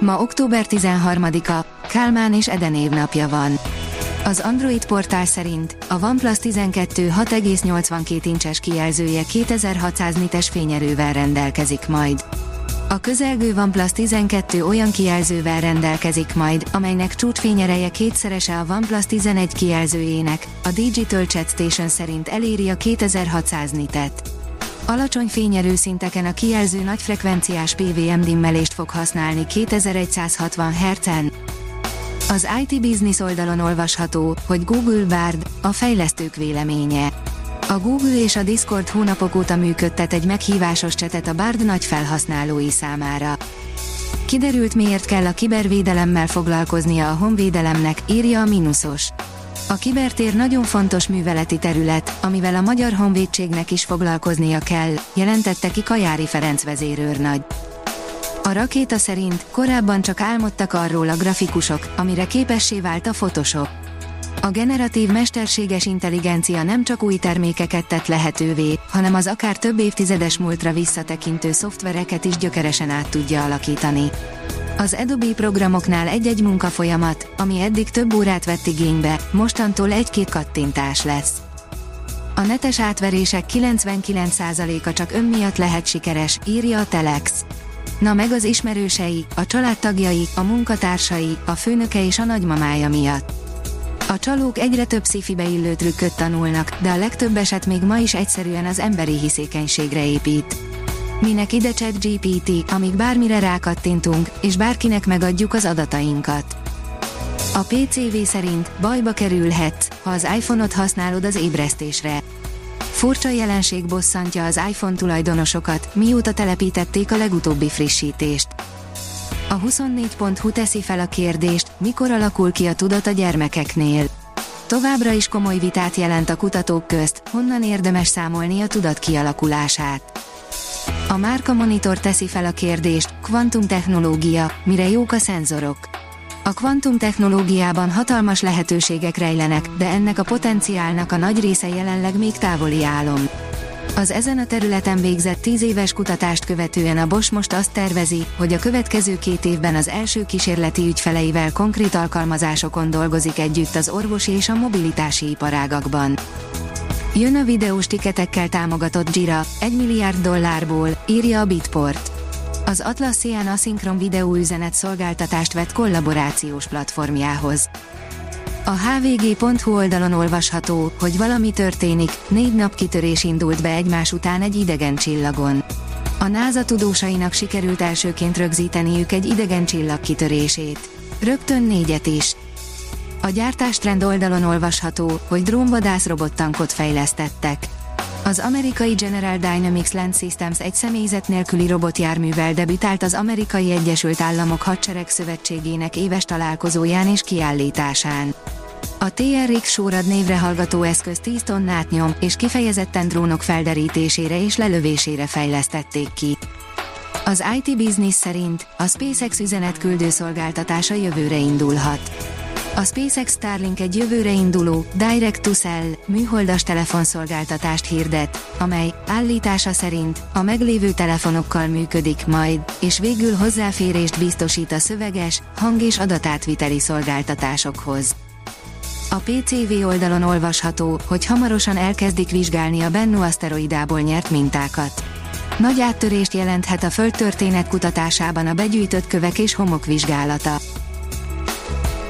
Ma október 13-a, Kálmán és Eden évnapja van. Az Android portál szerint a OnePlus 12 6,82 incses kijelzője 2600 nites fényerővel rendelkezik majd. A közelgő OnePlus 12 olyan kijelzővel rendelkezik majd, amelynek csúcsfényereje kétszerese a OnePlus 11 kijelzőjének, a Digital Chat Station szerint eléri a 2600 nitet. Alacsony fényerőszinteken a kijelző nagyfrekvenciás PWM dimmelést fog használni 2160 Hz-en. Az IT Business oldalon olvasható, hogy Google Bard, a fejlesztők véleménye. A Google és a Discord hónapok óta működtet egy meghívásos csetet a Bard nagy felhasználói számára. Kiderült miért kell a kibervédelemmel foglalkoznia a honvédelemnek, írja a Minusos. A kibertér nagyon fontos műveleti terület, amivel a Magyar Honvédségnek is foglalkoznia kell, jelentette ki Kajári Ferenc vezérőrnagy. A rakéta szerint korábban csak álmodtak arról a grafikusok, amire képessé vált a Photoshop. A generatív mesterséges intelligencia nem csak új termékeket tett lehetővé, hanem az akár több évtizedes múltra visszatekintő szoftvereket is gyökeresen át tudja alakítani. Az Adobe programoknál egy-egy munkafolyamat, ami eddig több órát vett igénybe, mostantól egy-két kattintás lesz. A netes átverések 99%-a csak ön miatt lehet sikeres, írja a Telex. Na meg az ismerősei, a családtagjai, a munkatársai, a főnöke és a nagymamája miatt. A csalók egyre több szifibe illő trükköt tanulnak, de a legtöbb eset még ma is egyszerűen az emberi hiszékenységre épít. Minek ide chat GPT, amíg bármire rákattintunk, és bárkinek megadjuk az adatainkat. A PCV szerint bajba kerülhetsz, ha az iPhone-ot használod az ébresztésre. Furcsa jelenség bosszantja az iPhone tulajdonosokat, mióta telepítették a legutóbbi frissítést. A 24.hu teszi fel a kérdést, mikor alakul ki a tudat a gyermekeknél. Továbbra is komoly vitát jelent a kutatók közt, honnan érdemes számolni a tudat kialakulását. A Márka Monitor teszi fel a kérdést, kvantumtechnológia, mire jók a szenzorok. A kvantum technológiában hatalmas lehetőségek rejlenek, de ennek a potenciálnak a nagy része jelenleg még távoli álom. Az ezen a területen végzett 10 éves kutatást követően a Bosch most azt tervezi, hogy a következő két évben az első kísérleti ügyfeleivel konkrét alkalmazásokon dolgozik együtt az orvosi és a mobilitási iparágakban. Jön a videós tiketekkel támogatott Jira, 1 milliárd dollárból, írja a Bitport. Az Atlassian aszinkron videóüzenet szolgáltatást vett kollaborációs platformjához. A hvg.hu oldalon olvasható, hogy valami történik, négy napkitörés indult be egymás után egy idegen csillagon. A NASA tudósainak sikerült elsőként rögzíteniük egy idegen csillag kitörését. Rögtön négyet is. A gyártástrend oldalon olvasható, hogy drónvadász robottankot fejlesztettek. Az amerikai General Dynamics Land Systems egy személyzet nélküli robotjárművel debütált az Amerikai Egyesült Államok Hadsereg Szövetségének éves találkozóján és kiállításán. A TRX Sórad névre hallgató eszköz 10 tonnát nyom, és kifejezetten drónok felderítésére és lelövésére fejlesztették ki. Az IT Business szerint a SpaceX üzenetküldő szolgáltatása jövőre indulhat. A SpaceX Starlink egy jövőre induló, Direct to Cell, műholdas telefonszolgáltatást hirdet, amely, állítása szerint, a meglévő telefonokkal működik majd, és végül hozzáférést biztosít a szöveges, hang- és adatátviteli szolgáltatásokhoz. A PCV oldalon olvasható, hogy hamarosan elkezdik vizsgálni a Bennu aszteroidából nyert mintákat. Nagy áttörést jelenthet a földtörténet kutatásában a begyűjtött kövek és homok vizsgálata.